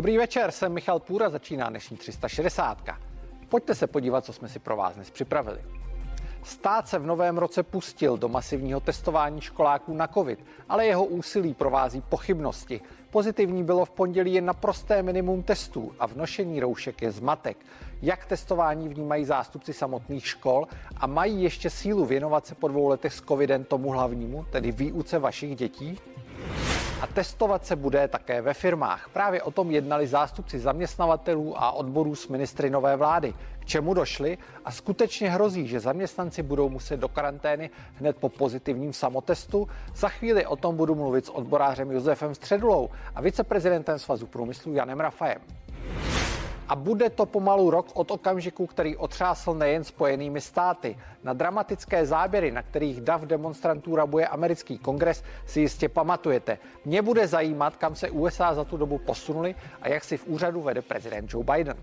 Dobrý večer, jsem Michal Půra, začíná dnešní 360. Pojďte se podívat, co jsme si pro vás dnes připravili. Stát se v novém roce pustil do masivního testování školáků na COVID, ale jeho úsilí provází pochybnosti. Pozitivní bylo v pondělí jen naprosté minimum testů a v nošení roušek je zmatek. Jak testování vnímají zástupci samotných škol a mají ještě sílu věnovat se po dvou letech s covidem tomu hlavnímu, tedy výuce vašich dětí? A testovat se bude také ve firmách. Právě o tom jednali zástupci zaměstnavatelů a odborů s ministry nové vlády. K čemu došli a skutečně hrozí, že zaměstnanci budou muset do karantény hned po pozitivním samotestu. Za chvíli o tom budu mluvit s odborářem Josefem Středulou a viceprezidentem Svazu průmyslu Janem Rafajem. A bude to pomalu rok od okamžiku, který otřásl nejen spojenými státy. Na dramatické záběry, na kterých dav demonstrantů rabuje americký kongres, si jistě pamatujete. Mě bude zajímat, kam se USA za tu dobu posunuli a jak si v úřadu vede prezident Joe Biden.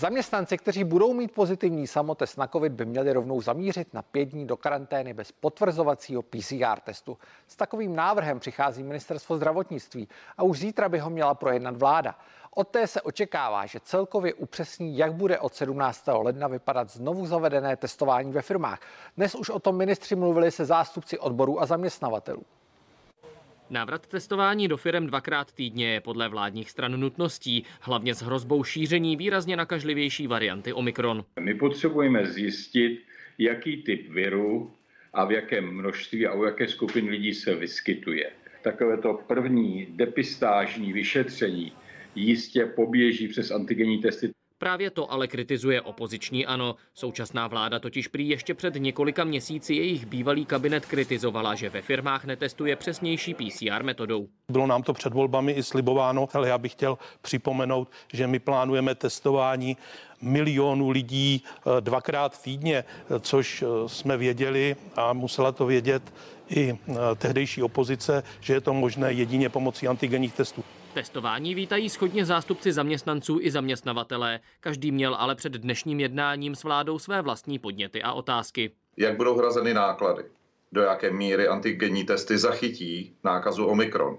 Zaměstnanci, kteří budou mít pozitivní samotest na COVID, by měli rovnou zamířit na pět dní do karantény bez potvrzovacího PCR testu. S takovým návrhem přichází ministerstvo zdravotnictví a už zítra by ho měla projednat vláda. Od té se očekává, že celkově upřesní, jak bude od 17. ledna vypadat znovu zavedené testování ve firmách. Dnes už o tom ministři mluvili se zástupci odborů a zaměstnavatelů. Návrat testování do firem dvakrát týdně je podle vládních stran nutností, hlavně s hrozbou šíření výrazně nakažlivější varianty Omikron. My potřebujeme zjistit, jaký typ viru a v jakém množství a u jaké skupiny lidí se vyskytuje. Takové to první depistážní vyšetření jistě poběží přes antigenní testy. Právě to ale kritizuje opoziční ANO. Současná vláda totiž prý ještě před několika měsíci jejich bývalý kabinet kritizovala, že ve firmách netestuje přesnější PCR metodou. Bylo nám to před volbami i slibováno, ale já bych chtěl připomenout, že my plánujeme testování milionů lidí eh, dvakrát týdně, což eh, jsme věděli a musela to vědět i eh, tehdejší opozice, že je to možné jedině pomocí antigenních testů. Testování vítají schodně zástupci zaměstnanců i zaměstnavatelé. Každý měl ale před dnešním jednáním s vládou své vlastní podněty a otázky. Jak budou hrazeny náklady? Do jaké míry antigenní testy zachytí nákazu Omikron?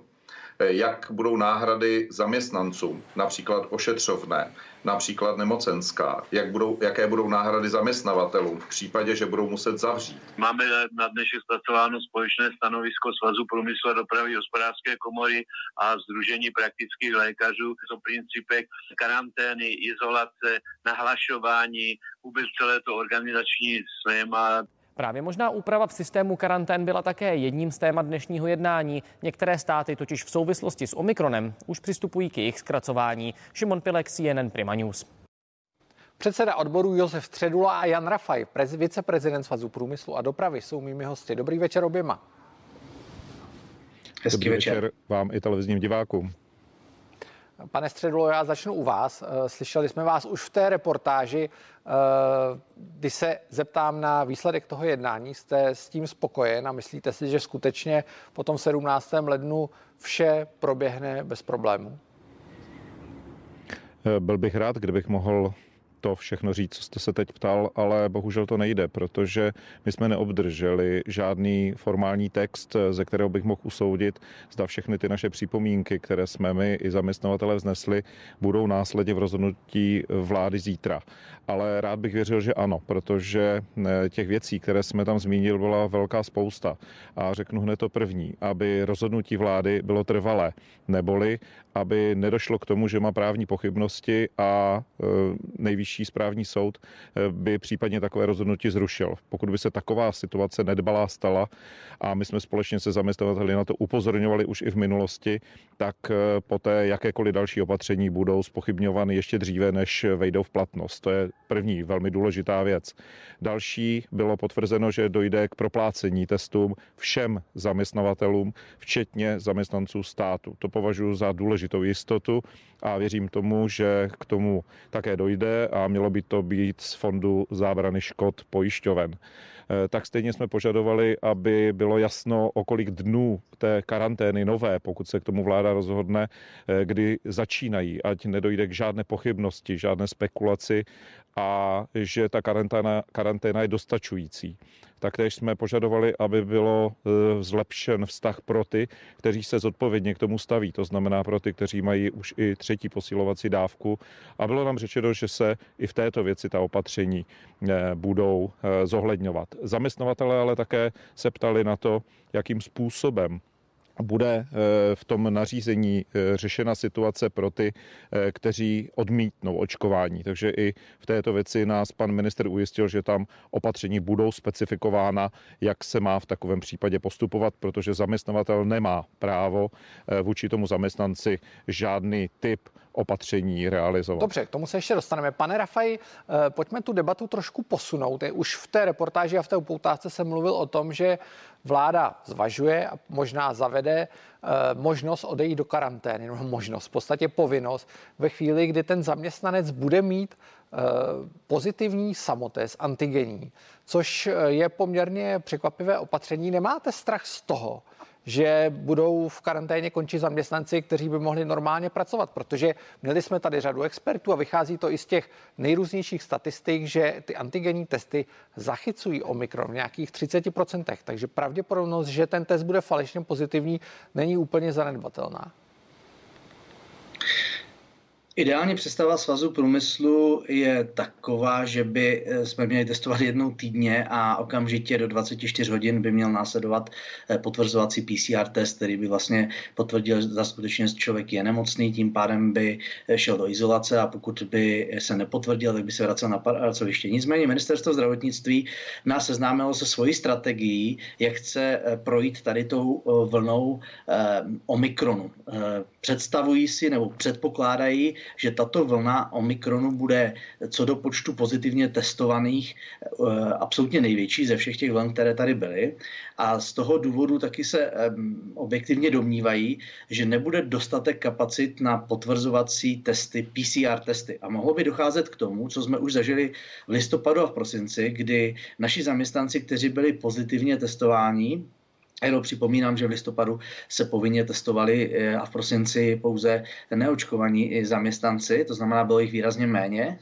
Jak budou náhrady zaměstnancům, například ošetřovné, například nemocenská, jak budou, jaké budou náhrady zaměstnavatelům v případě, že budou muset zavřít. Máme na dnešek zpracováno společné stanovisko Svazu průmyslu a dopravy hospodářské komory a Združení praktických lékařů o principech karantény, izolace, nahlašování, vůbec celé to organizační schéma. Právě možná úprava v systému karantén byla také jedním z témat dnešního jednání. Některé státy totiž v souvislosti s Omikronem už přistupují k jejich zkracování. Šimon Pilek, CNN Prima News. Předseda odboru Josef Středula a Jan Rafaj, prez, viceprezident Svazu průmyslu a dopravy, jsou mými hosty. Dobrý večer oběma. Hezký Dobrý večer. večer vám i televizním divákům. Pane Středulo, já začnu u vás. Eh, slyšeli jsme vás už v té reportáži. Eh, když se zeptám na výsledek toho jednání, jste s tím spokojen a myslíte si, že skutečně po tom 17. lednu vše proběhne bez problémů? Eh, byl bych rád, kdybych mohl to všechno říct, co jste se teď ptal, ale bohužel to nejde, protože my jsme neobdrželi žádný formální text, ze kterého bych mohl usoudit, zda všechny ty naše připomínky, které jsme my i zaměstnavatele vznesli, budou následně v rozhodnutí vlády zítra. Ale rád bych věřil, že ano, protože eh, těch věcí, které jsme tam zmínil, byla velká spousta. A řeknu hned to první, aby rozhodnutí vlády bylo trvalé, neboli aby nedošlo k tomu, že má právní pochybnosti a e, nejvyšší správní soud e, by případně takové rozhodnutí zrušil. Pokud by se taková situace nedbalá stala a my jsme společně se zaměstnavateli na to upozorňovali už i v minulosti, tak e, poté jakékoliv další opatření budou spochybňovány ještě dříve, než vejdou v platnost. To je první velmi důležitá věc. Další bylo potvrzeno, že dojde k proplácení testům všem zaměstnavatelům, včetně zaměstnanců státu. To považuji za důležité důležitou jistotu a věřím tomu, že k tomu také dojde a mělo by to být z fondu zábrany škod pojišťoven. tak stejně jsme požadovali, aby bylo jasno, o kolik dnů té karantény nové, pokud se k tomu vláda rozhodne, kdy začínají, ať nedojde k žádné pochybnosti, žádné spekulaci a že ta karanténa, karanténa je dostačující. Taktéž jsme požadovali, aby bylo e, zlepšen vztah pro ty, kteří se zodpovědně k tomu staví, to znamená pro ty, kteří mají už i třetí posilovací dávku. A bylo nám řečeno, že se i v této věci ta opatření e, budou e, zohledňovat. Zaměstnavatele ale také se ptali na to, jakým způsobem bude eh, v tom nařízení eh, řešena situace pro ty, eh, kteří odmítnou očkování. Takže i v této věci nás pan minister ujistil, že tam opatření budou specifikována, jak se má v takovém případě postupovat, protože zaměstnavatel nemá právo vůči tomu zaměstnanci žádný typ opatření realizovat. Dobře, k tomu se ještě dostaneme. Pane Rafaj, pojďme tu debatu trošku posunout. Už v té reportáži a v té upoutávce jsem mluvil o tom, že vláda zvažuje a možná zavede eh, možnost odejít do karantény, no možnost, v podstatě povinnost, ve chvíli, kdy ten zaměstnanec bude mít eh, pozitivní samotest antigenní, což eh, je poměrně překvapivé opatření. Nemáte strach z toho, že budou v karanténě končit zaměstnanci, kteří by mohli normálně pracovat, protože měli jsme tady řadu expertů a vychází to i z těch nejrůznějších statistik, že ty antigenní testy zachycují Omikron v nějakých 30%, takže pravděpodobnost, že ten test bude falešně pozitivní, není úplně zanedbatelná. Ideální představa svazu průmyslu je taková, že by eh, jsme měli testovat jednou týdně a okamžitě do 24 hodin by měl následovat eh, potvrzovací PCR test, který by vlastně potvrdil, že skutečně člověk je nemocný, tím pádem by eh, šel do izolace a pokud by se nepotvrdil, tak by se vracel na pracoviště. Nicméně ministerstvo zdravotnictví nás seznámilo se svojí strategií, jak chce projít tady tou vlnou Omikronu. Představují si nebo předpokládají, že tato vlna Omikronu bude co do počtu pozitivně testovaných eh, absolutně největší ze všech těch vln, které tady byly. A z toho důvodu taky se objektivně domnívají, že nebude dostatek kapacit na potvrzovací testy, PCR testy. A mohlo by docházet k tomu, co jsme už zažili v listopadu a v prosinci, kdy naši zaměstnanci, kteří byli pozitivně testováni, Jenom připomínám, že v listopadu se povinně testovali eh, a v prosinci pouze neočkovaní zaměstnanci, to znamená, bylo jich výrazně méně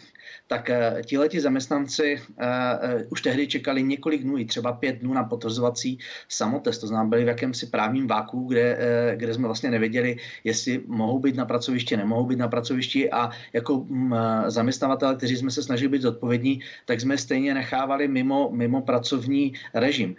tak eh, tihleti zaměstnanci uh, už tehdy čekali několik dnů, třeba pět dnů na potvrzovací samotest. To znamená, byli v jakémsi právním váku, kde, kde jsme vlastně nevěděli, jestli mohou být na pracovišti, nemohou být na pracovišti a jako um, zaměstnavatele, kteří jsme se snažili být zodpovědní, tak jsme stejně nechávali mimo, mimo pracovní režim.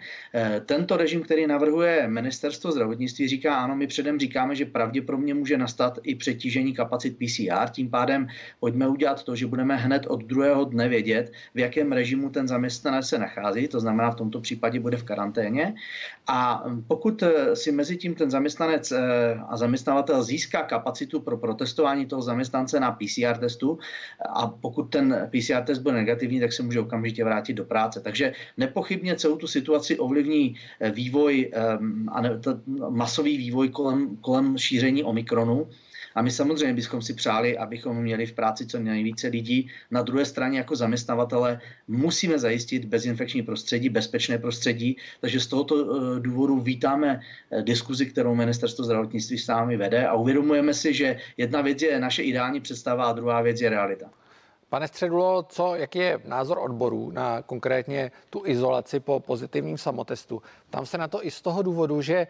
Tento režim, který navrhuje ministerstvo zdravotnictví, říká, ano, my předem říkáme, že pravděpodobně může nastat i přetížení kapacit PCR, tím pádem pojďme udělat to, že budeme hned od druhého dne vědět, v jakém režimu ten zaměstnanec se nachází, to znamená v tomto případě bude v karanténě. A pokud eh, si mezi tím ten zaměstnanec eh, a zaměstnavatel získá kapacitu pro protestování toho zaměstnance na PCR testu a pokud ten PCR test bude negativní, tak se může okamžitě vrátit do práce. Takže nepochybně celou tu situaci ovlivní eh, vývoj a masový vývoj kolem, kolem šíření Omikronu. A my samozřejmě bychom si přáli, abychom měli v práci co nejvíce lidí. Na druhé straně jako zaměstnavatele musíme zajistit bezinfekční prostředí, bezpečné prostředí, takže z tohoto eh, důvodu vítáme eh, diskuzi, kterou ministerstvo zdravotnictví s námi vede a uvědomujeme si, že jedna věc je naše ideální představa a druhá věc je realita. Pane Středulo, co, jaký je názor odborů na konkrétně tu izolaci po pozitivním samotestu? Tam se na to i z toho důvodu, že eh,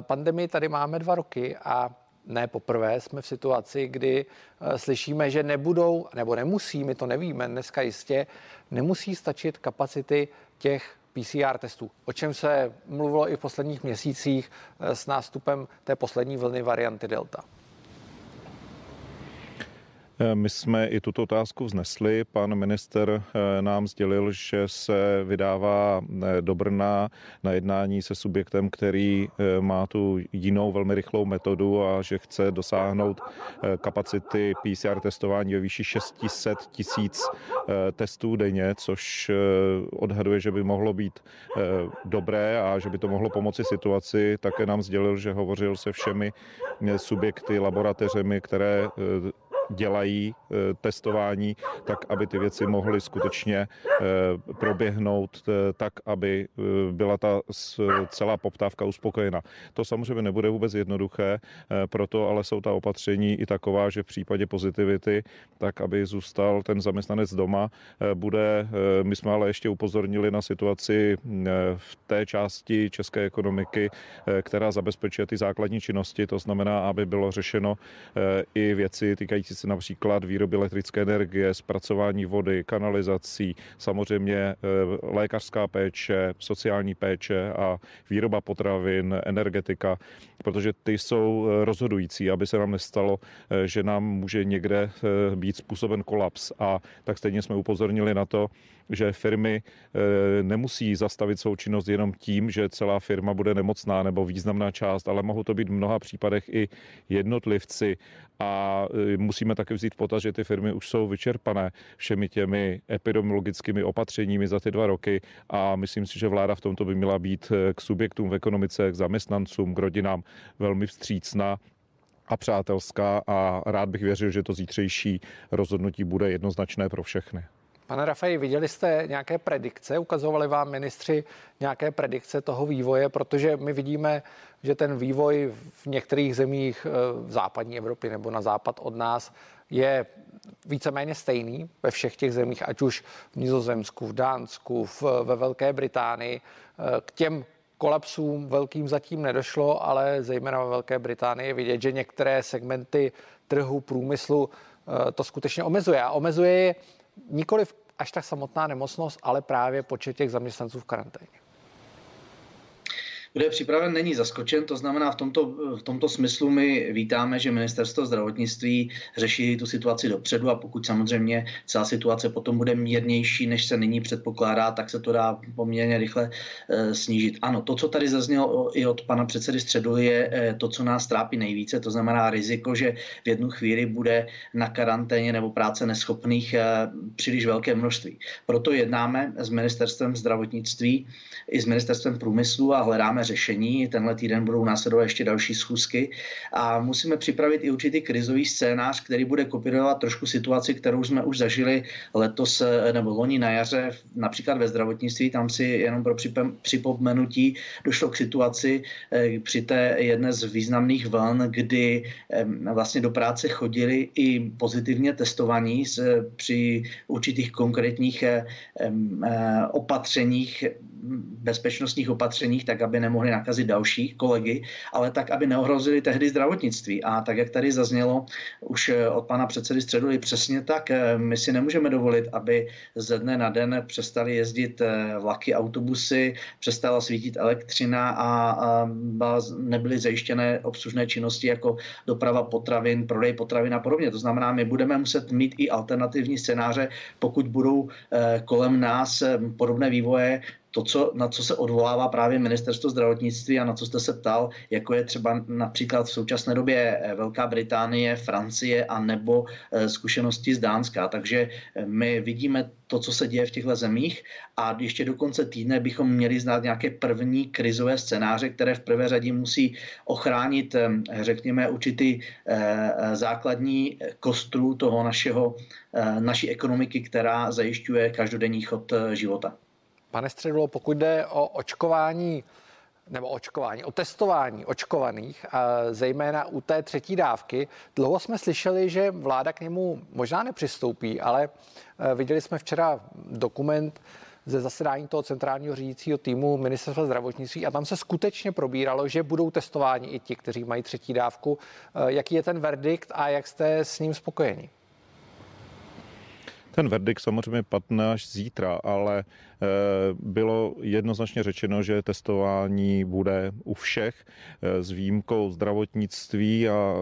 pandemii tady máme dva roky a ne poprvé jsme v situaci, kdy eh, slyšíme, že nebudou, nebo nemusí, my to nevíme dneska jistě, nemusí stačit kapacity těch PCR testů, o čem se mluvilo i v posledních měsících eh, s nástupem té poslední vlny varianty Delta. Eh, my jsme i tuto otázku vznesli. Pan minister eh, nám sdělil, že se vydává eh, do Brna na jednání se subjektem, který má tu jinou velmi rychlou metodu a že chce dosáhnout kapacity PCR testování ve výši 600 tisíc testů denně, což odhaduje, že by mohlo být dobré a že by to mohlo pomoci situaci. Také nám sdělil, že hovořil se všemi subjekty, laboratořemi, které dělají testování, tak aby ty věci mohly skutečně proběhnout tak, aby byla ta celá poptávka uspokojena. To samozřejmě nebude vůbec jednoduché, proto ale jsou ta opatření i taková, že v případě pozitivity, tak aby zůstal ten zaměstnanec doma, bude, my jsme ale ještě upozornili na situaci v té části české ekonomiky, která zabezpečuje ty základní činnosti, to znamená, aby bylo řešeno i věci týkající se například výroby elektrické energie, zpracování vody, kanalizací, samozřejmě lékařská péče, sociální péče a výroba potravin, energetika, protože ty jsou rozhodující, aby se nám nestalo, že nám může někde být způsoben kolaps. A tak stejně jsme upozornili na to, že firmy eh, nemusí zastavit svou činnost jenom tím, že celá firma bude nemocná nebo významná část, ale mohou to být v mnoha případech i jednotlivci a eh, musíme také vzít v potaz, že ty firmy už jsou vyčerpané všemi těmi epidemiologickými opatřeními za ty dva roky a myslím si, že vláda v tomto by měla být eh, k subjektům v ekonomice, k zaměstnancům, k rodinám velmi vstřícná a přátelská a rád bych věřil, že to zítřejší rozhodnutí bude jednoznačné pro všechny. Pane Rafaj, viděli jste nějaké predikce? Ukazovali vám ministři nějaké predikce toho vývoje? Protože my vidíme, že ten vývoj v některých zemích eh, v západní Evropy nebo na západ od nás je víceméně stejný ve všech těch zemích, ať už v Nizozemsku, v Dánsku, v, ve Velké Británii. Eh, k těm kolapsům velkým zatím nedošlo, ale zejména ve Velké Británii vidět, že některé segmenty trhu, průmyslu eh, to skutečně omezuje. A omezuje je nikoli až tak samotná nemocnost, ale právě počet těch zaměstnanců v karanténě kdo je připraven, není zaskočen. To znamená, v tomto, v tomto smyslu my vítáme, že ministerstvo zdravotnictví řeší tu situaci dopředu a pokud samozřejmě celá situace potom bude mírnější, než se nyní předpokládá, tak se to dá poměrně rychle e, snížit. Ano, to, co tady zaznělo i od pana předsedy Středu, je e, to, co nás trápí nejvíce, to znamená riziko, že v jednu chvíli bude na karanténě nebo práce neschopných e, příliš velké množství. Proto jednáme s ministerstvem zdravotnictví i s ministerstvem průmyslu a hledáme řešení. Tenhle týden budou následovat ještě další schůzky a musíme připravit i určitý krizový scénář, který bude kopírovat trošku situaci, kterou jsme už zažili letos eh, nebo loni na jaře, například ve zdravotnictví. Tam si jenom pro připomenutí došlo k situaci eh, při té jedné z významných vln, kdy vlastně do práce chodili i pozitivně testovaní při určitých konkrétních eh, opatřeních bezpečnostních opatřeních, tak aby nemohli nakazit další kolegy, ale tak, aby neohrozili tehdy zdravotnictví. A tak, jak tady zaznělo už eh, od pana předsedy Středuly, přesně tak, eh, my si nemůžeme dovolit, aby ze dne na den přestali jezdit eh, vlaky, autobusy, přestala svítit elektřina a nebyly zajištěné obslužné činnosti jako doprava potravin, prodej potravin a podobně. To znamená, my budeme muset mít i alternativní scénáře, pokud budou kolem nás podobné vývoje, to, co, na co se odvolává právě ministerstvo zdravotnictví a na co jste se ptal, jako je třeba například v současné době eh, Velká Británie, Francie a nebo eh, zkušenosti z Dánska. Takže eh, my vidíme to, co se děje v těchto zemích a ještě do konce týdne bychom měli znát nějaké první krizové scénáře, které v prvé řadě musí ochránit, řekněme, určitý základní kostru toho našeho, naší ekonomiky, která zajišťuje každodenní chod života. Pane Středulo, pokud jde o očkování, nebo očkování, o testování očkovaných, zejména u té třetí dávky. Dlouho jsme slyšeli, že vláda k němu možná nepřistoupí, ale e, viděli jsme včera dokument ze zasedání toho centrálního řídícího týmu ministerstva zdravotnictví a tam se skutečně probíralo, že budou testováni i ti, kteří mají třetí dávku. E, jaký je ten verdikt a jak jste s ním spokojeni? Ten verdikt samozřejmě padne až zítra, ale eh, bylo jednoznačně řečeno, že testování bude u všech eh, s výjimkou zdravotnictví a,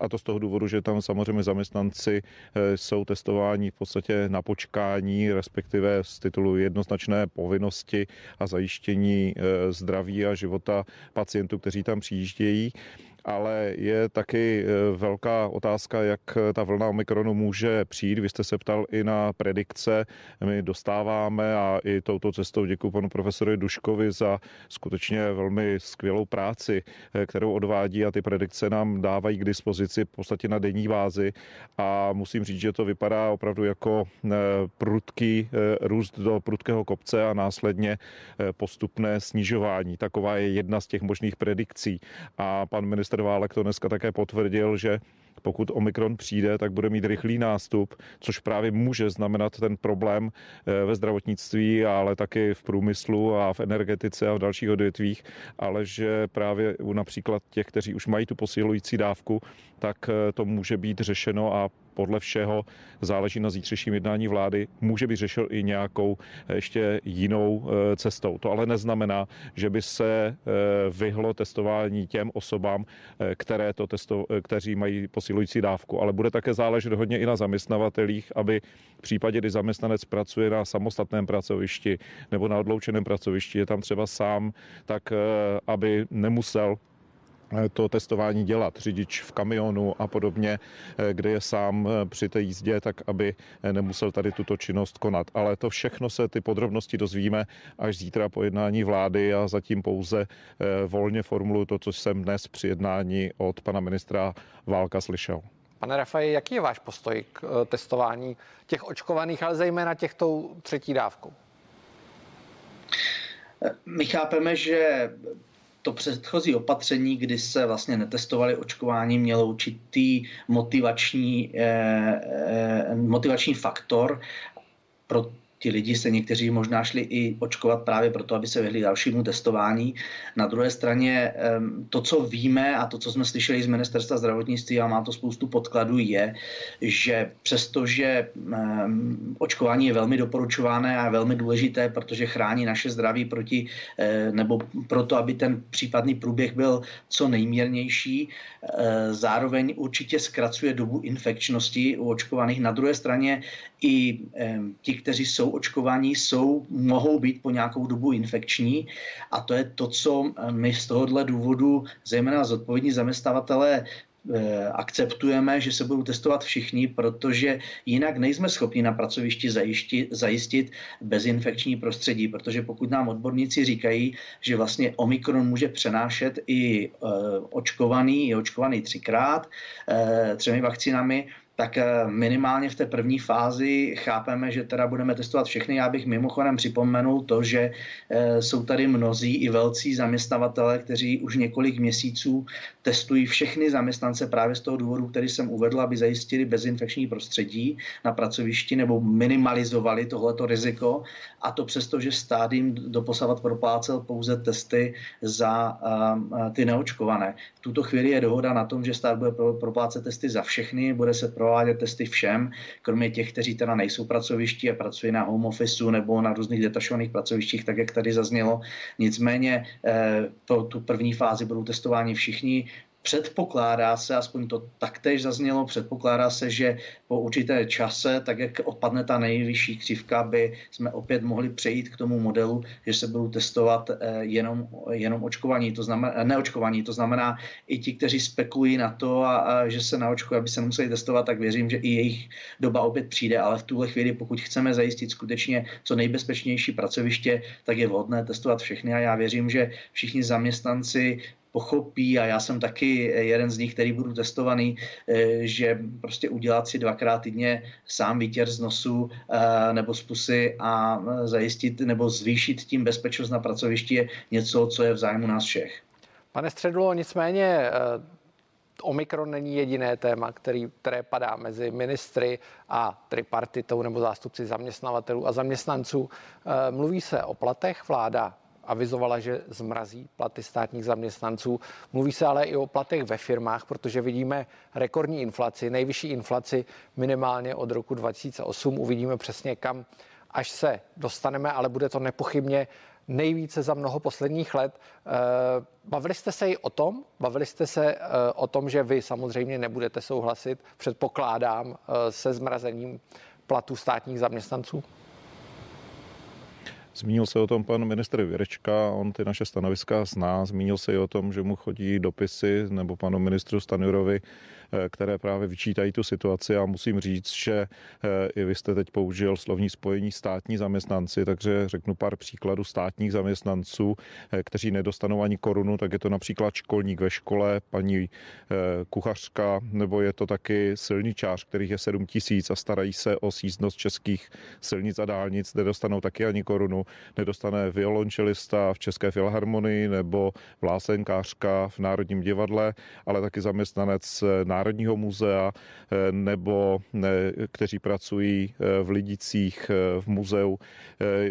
a to z toho důvodu, že tam samozřejmě zaměstnanci eh, jsou testováni v podstatě na počkání, respektive z titulu jednoznačné povinnosti a zajištění zdraví a života pacientů, kteří tam přijíždějí ale je taky velká otázka, jak ta vlna Omikronu může přijít. Vy jste se ptal i na predikce. My dostáváme a i touto cestou děkuji panu profesoru Duškovi za skutečně velmi skvělou práci, kterou odvádí a ty predikce nám dávají k dispozici v podstatě na denní bázi a musím říct, že to vypadá opravdu jako prudký růst do prudkého kopce a následně postupné snižování. Taková je jedna z těch možných predikcí. A pan minister Válek to dneska také potvrdil, že pokud Omikron přijde, tak bude mít rychlý nástup, což právě může znamenat ten problém eh, ve zdravotnictví, ale taky v průmyslu a v energetice a v dalších odvětvích, ale že právě u například těch, kteří už mají tu posilující dávku, tak eh, to může být řešeno a podle všeho záleží na zítřejším jednání vlády, může být řešil i nějakou eh, ještě jinou cestou. To ale neznamená, že by se vyhlo testování těm osobám, které to testo, kteří mají posilující dávku, ale bude také záležet hodně i na zaměstnavatelích, aby v případě, kdy zaměstnanec pracuje na samostatném pracovišti nebo na odloučeném pracovišti, je tam třeba sám, tak eh, aby nemusel to testování dělat, řidič v kamionu a podobně, eh, kde je sám při té jízdě, tak aby nemusel tady tuto činnost konat. Ale to všechno se ty podrobnosti dozvíme až zítra po jednání vlády a zatím pouze volně formuluji to, co jsem dnes při jednání od pana ministra Válka slyšel. Pane Rafaji, jaký je váš postoj k eh, testování těch očkovaných, ale zejména těch tou třetí dávkou? My chápeme, že to předchozí opatření, kdy se vlastně netestovali očkování, mělo určitý motivační, eh, eh, motivační faktor pro ti lidi se někteří možná šli i očkovat právě proto, aby se vyhli dalšímu testování. Na druhé straně to, co víme a to, co jsme slyšeli z ministerstva zdravotnictví a má to spoustu podkladů, je, že přestože očkování je velmi doporučované a velmi důležité, protože chrání naše zdraví proti, eh, nebo proto, aby ten případný průběh byl co nejmírnější, eh, zároveň určitě zkracuje dobu infekčnosti u očkovaných. Na druhé straně i ti, kteří jsou očkovaní, jsou, mohou být po nějakou dobu infekční a to je to, co my z tohohle důvodu, zejména zodpovědní zaměstnavatelé, eh, akceptujeme, že se budou testovat všichni, protože jinak nejsme schopni na pracovišti zajistit, zajistit bezinfekční prostředí, protože pokud nám odborníci říkají, že vlastně Omikron může přenášet i uh, očkovaný, je očkovaný třikrát třemi vakcínami, tak eh, minimálně v té první fázi chápeme, že teda budeme testovat všechny. Já bych mimochodem připomenul to, že eh, jsou tady mnozí i velcí zaměstnavatele, kteří už několik měsíců testují všechny zaměstnance právě z toho důvodu, který jsem uvedl, aby zajistili bezinfekční prostředí na pracovišti nebo minimalizovali tohleto riziko. A to přesto, že stádím doposavat proplácel pouze testy za uh, ty neočkované. V tuto chvíli je dohoda na tom, že stát bude proplácet testy za všechny, bude se pro provádět testy všem, kromě těch, kteří teda nejsou pracovišti a pracují na home officeu nebo na různých detašovaných pracovištích, tak jak tady zaznělo. Nicméně eh, pro tu první fázi budou testováni všichni, Předpokládá se, aspoň to taktéž zaznělo, předpokládá se, že po určité čase, tak jak odpadne ta nejvyšší křivka, by jsme opět mohli přejít k tomu modelu, že se budou testovat eh, jenom, jenom očkovaní, to znamená, eh, neočkovaní. To znamená i ti, kteří spekulují na to, a, a že se naočkují, aby se nemuseli testovat, tak věřím, že i jejich doba opět přijde, ale v tuhle chvíli, pokud chceme zajistit skutečně co nejbezpečnější pracoviště, tak je vhodné testovat všechny. A já věřím, že všichni zaměstnanci pochopí, a já jsem taky jeden z nich, který budu testovaný, eh, že prostě udělat si dvakrát týdně sám výtěr z nosu eh, nebo z pusy a eh, zajistit nebo zvýšit tím bezpečnost na pracovišti je něco, co je v zájmu nás všech. Pane Středlo, nicméně Omikron není jediné téma, který, které padá mezi ministry a tripartitou nebo zástupci zaměstnavatelů a zaměstnanců. Mluví se o platech, vláda avizovala, že zmrazí platy státních zaměstnanců. Mluví se ale i o platech ve firmách, protože vidíme rekordní inflaci, nejvyšší inflaci minimálně od roku 2008. Uvidíme přesně kam, až se dostaneme, ale bude to nepochybně nejvíce za mnoho posledních let. Eh, bavili jste se i o tom? Bavili jste se eh, o tom, že vy samozřejmě nebudete souhlasit, předpokládám, eh, se zmrazením platů státních zaměstnanců? Zmínil se o tom pan ministr Věrečka, on ty naše stanoviska zná, zmínil se i o tom, že mu chodí dopisy nebo panu ministru Stanurovi které právě vyčítají tu situaci. A musím říct, že eh, i vy jste teď použil slovní spojení státní zaměstnanci, takže řeknu pár příkladů státních zaměstnanců, eh, kteří nedostanou ani korunu, tak je to například školník ve škole, paní kuchařka, nebo je to taky silničář, kterých je 7 tisíc a starají se o sízdnost českých silnic a dálnic, nedostanou taky ani korunu, nedostane violončelista v České filharmonii nebo vlásenkářka v Národním divadle, ale taky zaměstnanec Národního muzea eh, nebo kteří pracují eh, v Lidicích eh, v muzeu.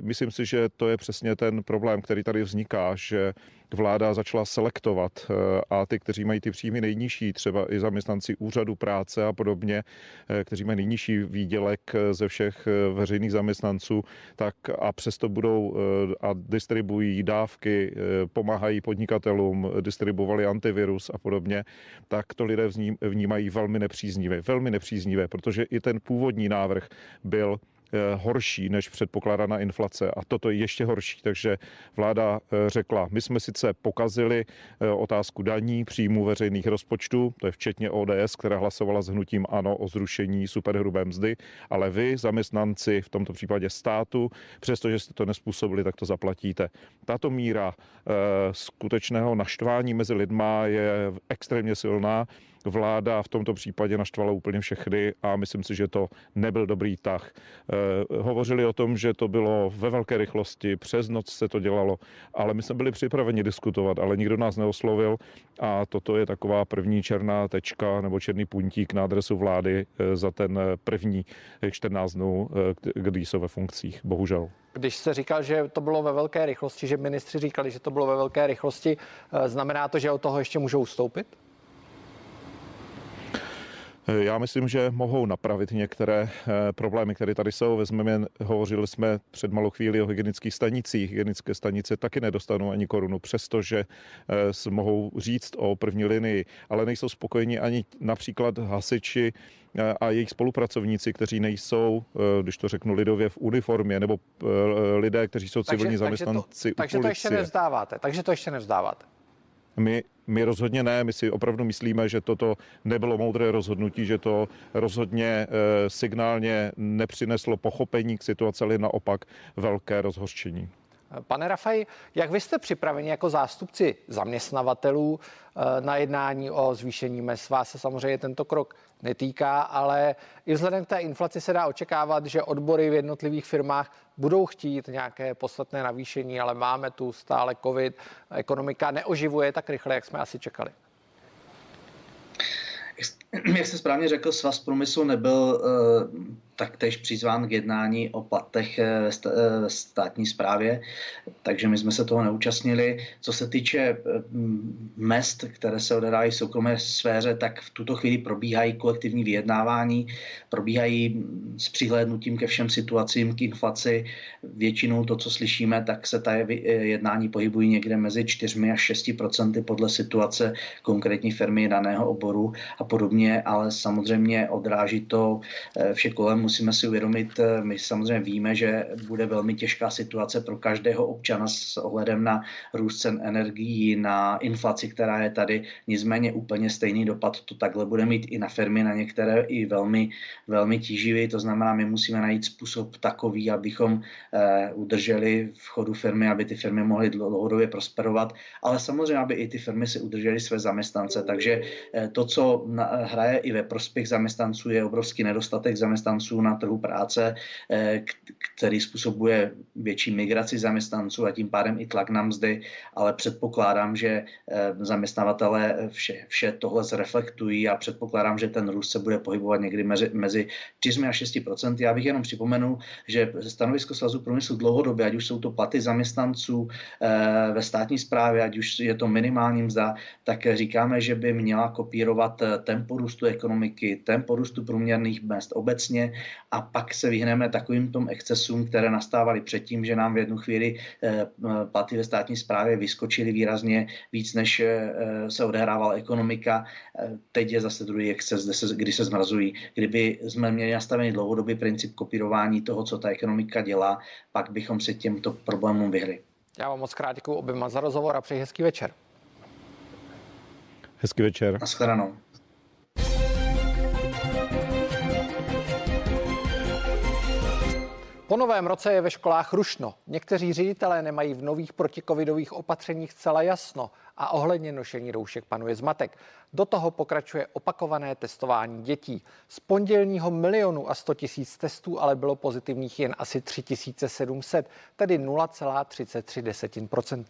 Myslím si, že to je přesně ten problém, který tady vzniká, že vláda začala selektovat eh, a ty, kteří mají ty příjmy nejnižší, třeba i zaměstnanci úřadu práce a podobně, eh, kteří mají nejnižší výdělek eh, ze všech veřejných zaměstnanců, tak a přesto budou a distribuují dávky, pomáhají podnikatelům, distribuovali antivirus a podobně, tak to lidé vnímají velmi nepříznivě. Velmi nepříznivé, protože i ten původní návrh byl horší než předpokládaná inflace a toto je ještě horší. Takže vláda eh, řekla, my jsme sice pokazili eh, otázku daní, příjmu veřejných rozpočtů, to je včetně ODS, která hlasovala s hnutím ano o zrušení superhrubé mzdy, ale vy, zaměstnanci, v tomto případě státu, přestože jste to nespůsobili, tak to zaplatíte. Tato míra skutečného naštvání mezi lidma je extrémně silná vláda v tomto případě naštvala úplně všechny a myslím si, že to nebyl dobrý tah. Eh, hovořili o tom, že to bylo ve velké rychlosti, přes noc se to dělalo, ale my jsme byli připraveni diskutovat, ale nikdo nás neoslovil a toto je taková první černá tečka nebo černý puntík na adresu vlády eh, za ten první 14 dnů, eh, kdy jsou ve funkcích, bohužel. Když se říkal, že to bylo ve velké rychlosti, že ministři říkali, že to bylo ve velké rychlosti, znamená to, že od toho ještě můžou ustoupit? Já myslím, že mohou napravit některé eh, problémy, které tady jsou. Vezmeme, hovořili jsme před malou chvíli o hygienických stanicích. Hygienické stanice taky nedostanou ani korunu, přestože eh, mohou říct o první linii, ale nejsou spokojeni ani například hasiči eh, a jejich spolupracovníci, kteří nejsou, když to řeknu lidově, v uniformě, nebo lidé, kteří jsou civilní takže, zaměstnanci takže to, takže to ještě nevzdáváte. Takže to ještě nevzdáváte. My, my rozhodně ne, my si opravdu myslíme, že toto nebylo moudré rozhodnutí, že to rozhodně e, signálně nepřineslo pochopení k situaci, ale naopak velké rozhořčení. Pane Rafaj, jak vy jste připraveni jako zástupci zaměstnavatelů eh, na jednání o zvýšení mest? Vás se samozřejmě tento krok netýká, ale i vzhledem k té inflaci se dá očekávat, že odbory v jednotlivých firmách budou chtít nějaké podstatné navýšení, ale máme tu stále covid, ekonomika neoživuje tak rychle, jak jsme asi čekali. Jak jste správně řekl, Svaz průmyslu nebyl uh, taktéž přizván k jednání o platech eh, ve státní správě, takže my jsme se toho neúčastnili. Co se týče eh, mest, které se odehrávají v soukromé sféře, tak v tuto chvíli probíhají kolektivní vyjednávání, probíhají s přihlédnutím ke všem situacím, k inflaci. Většinou to, co slyšíme, tak se ta jednání pohybují někde mezi 4 až 6 procenty podle situace konkrétní firmy daného oboru a podobně, ale samozřejmě odráží to eh, vše kolem musíme si uvědomit, eh, my samozřejmě víme, že bude velmi těžká situace pro každého občana s ohledem na růst cen energií, na inflaci, která je tady. Nicméně úplně stejný dopad to takhle bude mít i na firmy, na některé i velmi, velmi tíživý. To znamená, my musíme najít způsob takový, abychom eh, udrželi v chodu firmy, aby ty firmy mohly dlouhodobě prosperovat, ale samozřejmě, aby i ty firmy si udržely své zaměstnance. Takže eh, to, co hraje i ve prospěch zaměstnanců, je obrovský nedostatek zaměstnanců zaměstnanců na trhu práce, eh, který způsobuje větší migraci zaměstnanců a tím pádem i tlak na mzdy, ale předpokládám, že eh, zaměstnavatele vše, vše tohle zreflektují a předpokládám, že ten růst se bude pohybovat někdy mezi, mezi 4 a 6% Já bych jenom připomenul, že stanovisko Svazu průmyslu dlouhodobě, ať už jsou to platy zaměstnanců eh, ve státní správě, ať už je to minimální mzda, tak říkáme, že by měla kopírovat tempo růstu ekonomiky, tempo růstu průměrných mest obecně a pak se vyhneme takovým tom excesům, které nastávaly předtím, že nám v jednu chvíli eh, platy ve státní správě vyskočily výrazně víc, než se odehrávala ekonomika. Teď je zase druhý exces, kdy se zmrazují. Kdyby jsme měli nastavený dlouhodobý princip kopírování toho, co ta ekonomika dělá, pak bychom se těmto problémům vyhli. Já vám moc krát děkuji oběma za rozhovor a přeji hezký večer. Hezký večer. Naschledanou. Po novém roce je ve školách rušno. Někteří ředitelé nemají v nových protikovidových opatřeních zcela jasno a ohledně nošení roušek panuje zmatek. Do toho pokračuje opakované testování dětí. Z pondělního milionu a 100 tisíc testů ale bylo pozitivních jen asi 3700, tedy 0,33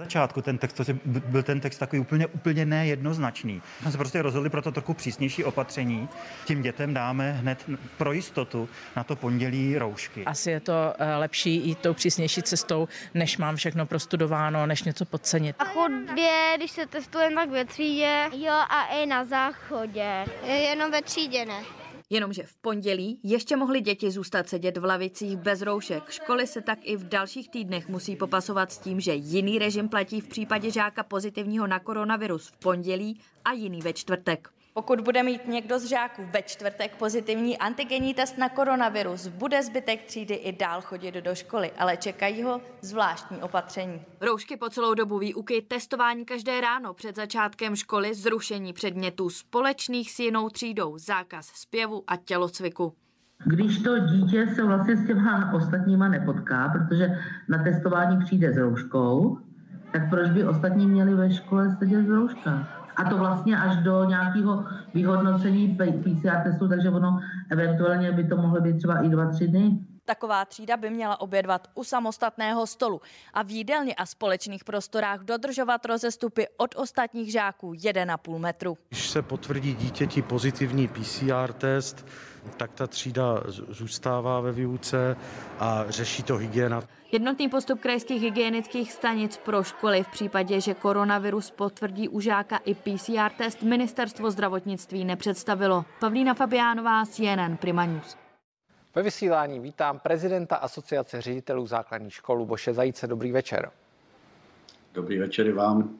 začátku ten text, to byl ten text takový úplně, úplně nejednoznačný. Jsme se prostě rozhodli pro to trochu přísnější opatření. Tím dětem dáme hned pro jistotu na to pondělí roušky. Asi je to eh, lepší jít tou přísnější cestou, než mám všechno prostudováno, než něco podcenit. A chodbě, když se testuje tak ve třídě, jo a i na záchodě. Jenom ve třídě ne. Jenomže v pondělí ještě mohly děti zůstat sedět v lavicích bez roušek. Školy se tak i v dalších týdnech musí popasovat s tím, že jiný režim platí v případě žáka pozitivního na koronavirus v pondělí a jiný ve čtvrtek. Pokud bude mít někdo z žáků ve čtvrtek pozitivní antigenní test na koronavirus, bude zbytek třídy i dál chodit do školy, ale čekají ho zvláštní opatření. Roušky po celou dobu výuky, testování každé ráno před začátkem školy, zrušení předmětů společných s jinou třídou, zákaz zpěvu a tělocviku. Když to dítě se vlastně s těma ostatníma nepotká, protože na testování přijde s rouškou, tak proč by ostatní měli ve škole sedět v rouškách? A to vlastně až do nějakého vyhodnocení PCR testu, takže ono eventuálně by to mohlo být třeba i dva, tři dny. Taková třída by měla obědvat u samostatného stolu a v jídelně a společných prostorách dodržovat rozestupy od ostatních žáků 1,5 metru. Když se potvrdí dítěti pozitivní PCR test, tak ta třída zůstává ve výuce a řeší to hygiena. Jednotný postup krajských hygienických stanic pro školy v případě, že koronavirus potvrdí u žáka i PCR test ministerstvo zdravotnictví nepředstavilo. Pavlína Fabiánová, CNN Prima News. Ve vysílání vítám prezidenta Asociace ředitelů základních škol Boše Zajíce. Dobrý večer. Dobrý večer i vám.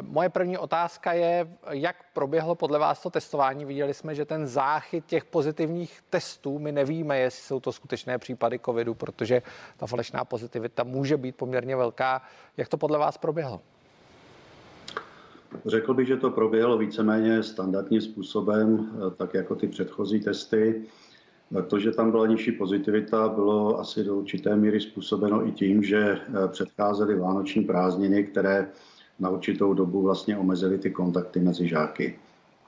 Moje první otázka je, jak proběhlo podle vás to testování? Viděli jsme, že ten záchyt těch pozitivních testů, my nevíme, jestli jsou to skutečné případy covidu, protože ta falešná pozitivita může být poměrně velká. Jak to podle vás proběhlo? Řekl bych, že to proběhlo víceméně standardním způsobem, tak jako ty předchozí testy. To, že tam byla nižší pozitivita, bylo asi do určité míry způsobeno i tím, že předcházely vánoční prázdniny, které na určitou dobu vlastně omezili ty kontakty mezi žáky.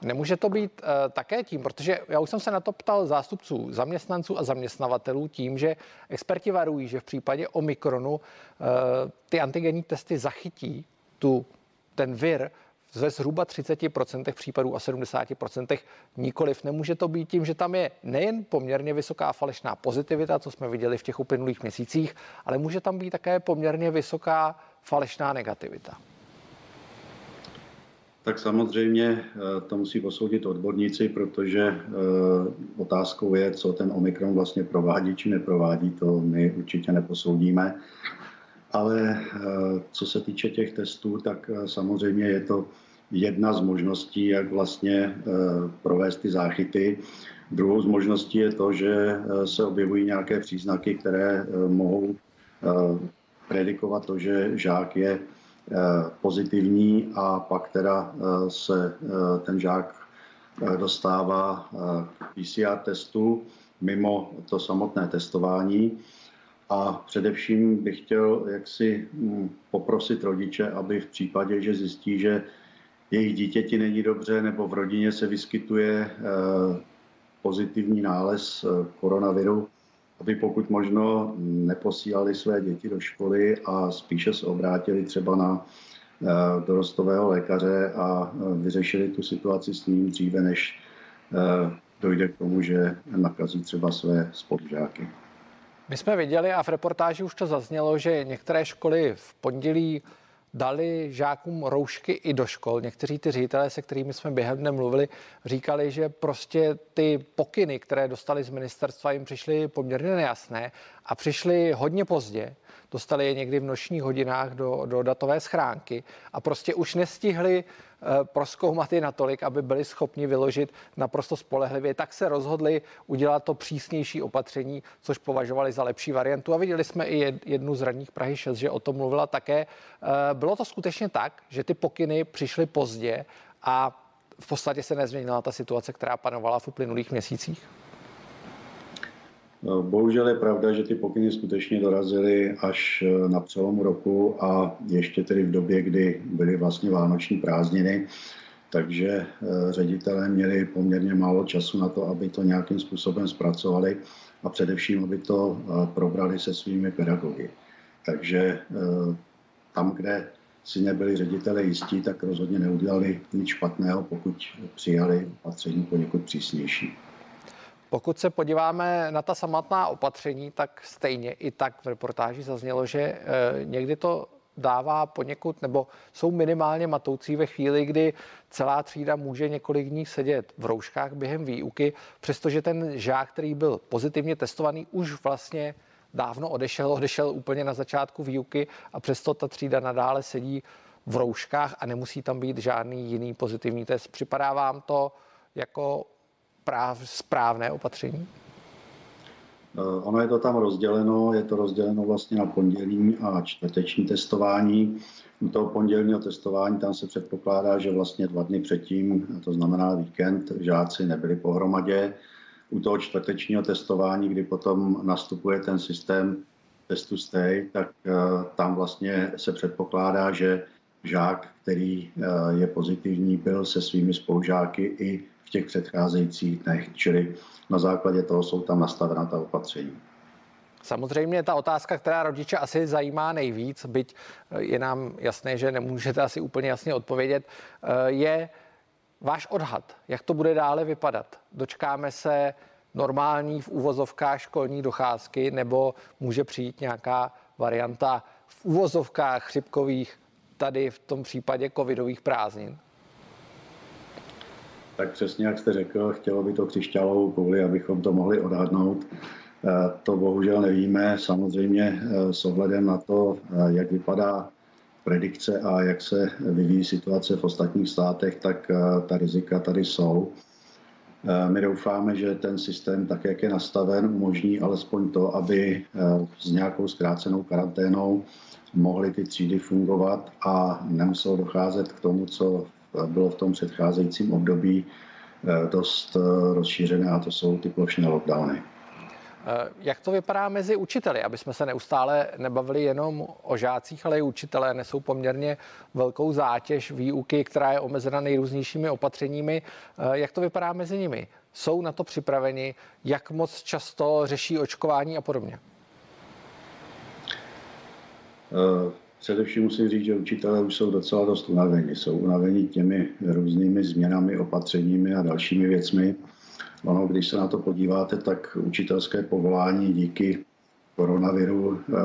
Nemůže to být uh, také tím, protože já už jsem se na to ptal zástupců zaměstnanců a zaměstnavatelů tím, že experti varují, že v případě Omikronu uh, ty antigenní testy zachytí tu, ten vir ve zhruba 30% případů a 70% nikoliv. Nemůže to být tím, že tam je nejen poměrně vysoká falešná pozitivita, co jsme viděli v těch uplynulých měsících, ale může tam být také poměrně vysoká falešná negativita. Tak samozřejmě eh, to musí posoudit odborníci, protože eh, otázkou je, co ten Omikron vlastně provádí či neprovádí, to my určitě neposoudíme. Ale eh, co se týče těch testů, tak samozřejmě je to jedna z možností, jak vlastně provést ty záchyty. Druhou z možností je to, že se objevují nějaké příznaky, které mohou predikovat to, že žák je Eh, pozitivní a pak teda eh, se eh, ten žák dostává k PCR testu mimo to samotné testování. A především bych chtěl jaksi hm, poprosit rodiče, aby v případě, že zjistí, že jejich dítěti není dobře nebo v rodině se vyskytuje pozitivní nález koronaviru, aby pokud možno neposílali své děti do školy a spíše se obrátili třeba na eh, dorostového lékaře a eh, vyřešili tu situaci s ním dříve, než eh, dojde k tomu, že nakazí třeba své spolužáky. My jsme viděli a v reportáži už to zaznělo, že některé školy v pondělí dali žákům roušky i do škol. Někteří ty ředitelé, se kterými jsme během dne mluvili, říkali, že prostě ty pokyny, které dostali z ministerstva, jim přišly poměrně nejasné a přišly hodně pozdě. Dostali je někdy v nočních hodinách do, do datové schránky a prostě už nestihli Eh, proskoumat je natolik, aby byli schopni vyložit naprosto spolehlivě, tak se rozhodli udělat to přísnější opatření, což považovali za lepší variantu. A viděli jsme i jednu z radních Prahy 6, že o tom mluvila také. Eh, bylo to skutečně tak, že ty pokyny přišly pozdě a v podstatě se nezměnila ta situace, která panovala v uplynulých měsících? No, bohužel je pravda, že ty pokyny skutečně dorazily až eh, na přelomu roku a ještě tedy v době, kdy byly vlastně vánoční prázdniny, takže eh, ředitelé měli poměrně málo času na to, aby to nějakým způsobem zpracovali a především, aby to eh, probrali se svými pedagogy. Takže tam, kde si nebyli ředitele jistí, tak rozhodně neudělali nic špatného, pokud přijali opatření poněkud přísnější. Pokud se podíváme na ta samotná opatření, tak stejně i tak v reportáži zaznělo, že eh, někdy to dává poněkud, nebo jsou minimálně matoucí ve chvíli, kdy celá třída může několik dní sedět v rouškách během výuky, přestože ten žák, který byl pozitivně testovaný, už vlastně dávno odešel, odešel úplně na začátku výuky a přesto ta třída nadále sedí v rouškách a nemusí tam být žádný jiný pozitivní test. Připadá vám to jako práv, správné opatření? Eh, ono je to tam rozděleno, je to rozděleno vlastně na pondělní a čtvrteční testování. U toho pondělního testování tam se předpokládá, že vlastně dva dny předtím, to znamená víkend, žáci nebyli pohromadě. U toho čtvrtečního testování, kdy potom nastupuje ten systém testu stay, tak eh, tam vlastně se předpokládá, že žák, který eh, je pozitivní, byl se svými spolužáky i v těch předcházejících dnech, čili na základě toho jsou tam nastavena ta opatření. Samozřejmě ta otázka, která rodiče asi zajímá nejvíc, byť eh, je nám jasné, že nemůžete asi úplně jasně odpovědět, eh, je váš odhad, jak to bude dále vypadat. Dočkáme se normální v úvozovkách školní docházky nebo může přijít nějaká varianta v úvozovkách chřipkových, tady v tom případě covidových prázdnin? tak přesně jak jste řekl, chtělo by to křišťálovou kouli, abychom to mohli odhadnout. Eh, to bohužel nevíme. Samozřejmě eh, s ohledem na to, eh, jak vypadá predikce a jak se vyvíjí situace v ostatních státech, tak ta rizika tady jsou. My doufáme, že ten systém, tak jak je nastaven, umožní alespoň to, aby s nějakou zkrácenou karanténou mohly ty třídy fungovat a nemuselo docházet k tomu, co bylo v tom předcházejícím období eh, dost eh, rozšířené a to jsou ty plošné lockdowny. Eh, jak to vypadá mezi učiteli, aby jsme se neustále nebavili jenom o žácích, ale i učitelé nesou poměrně velkou zátěž výuky, která je omezena nejrůznějšími opatřeními. Jak to vypadá mezi nimi? Jsou na to připraveni? Jak moc často řeší očkování a podobně? Především musím říct, že učitelé už jsou docela dost unavení. Jsou unavení těmi různými změnami, opatřeními a dalšími věcmi. Ono, když se na to podíváte, tak učitelské povolání díky koronaviru eh,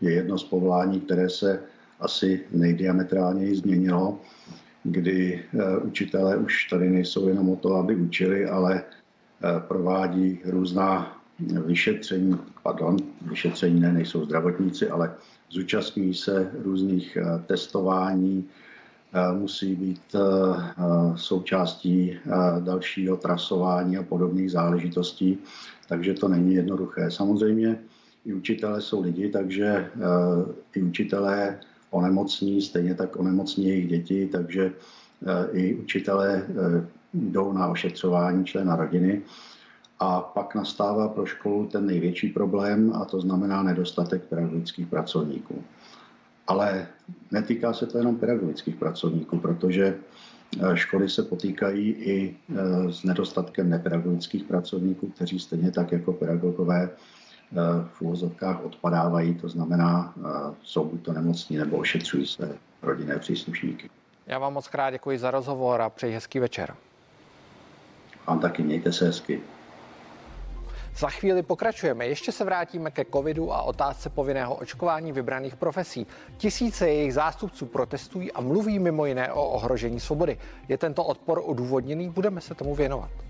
je jedno z povolání, které se asi nejdiametrálněji změnilo, kdy eh, učitelé už tady nejsou jenom o to, aby učili, ale eh, provádí různá vyšetření, pardon, vyšetření ne, nejsou zdravotníci, ale zúčastňují se různých testování, musí být eh, součástí dalšího trasování a podobných záležitostí, takže to není jednoduché. Samozřejmě i učitelé jsou lidi, takže i učitelé onemocní, stejně tak onemocní jejich děti, takže i učitelé jdou na ošetřování člena rodiny. A pak nastává pro školu ten největší problém a to znamená nedostatek pedagogických pracovníků. Ale netýká se to jenom pedagogických pracovníků, protože eh, školy se potýkají i eh, s nedostatkem nepedagogických pracovníků, kteří stejně tak jako pedagogové eh, v úvozovkách odpadávají, to znamená, jsou buď to nemocní nebo ošetřují své rodinné příslušníky. Já vám moc krát děkuji za rozhovor a přeji hezký večer. Vám taky mějte se hezky. Za chvíli pokračujeme. Ještě se vrátíme ke covidu a otázce povinného očkování vybraných profesí. Tisíce jejich zástupců protestují a mluví mimo jiné o ohrožení svobody. Je tento odpor odůvodněný? Budeme se tomu věnovat.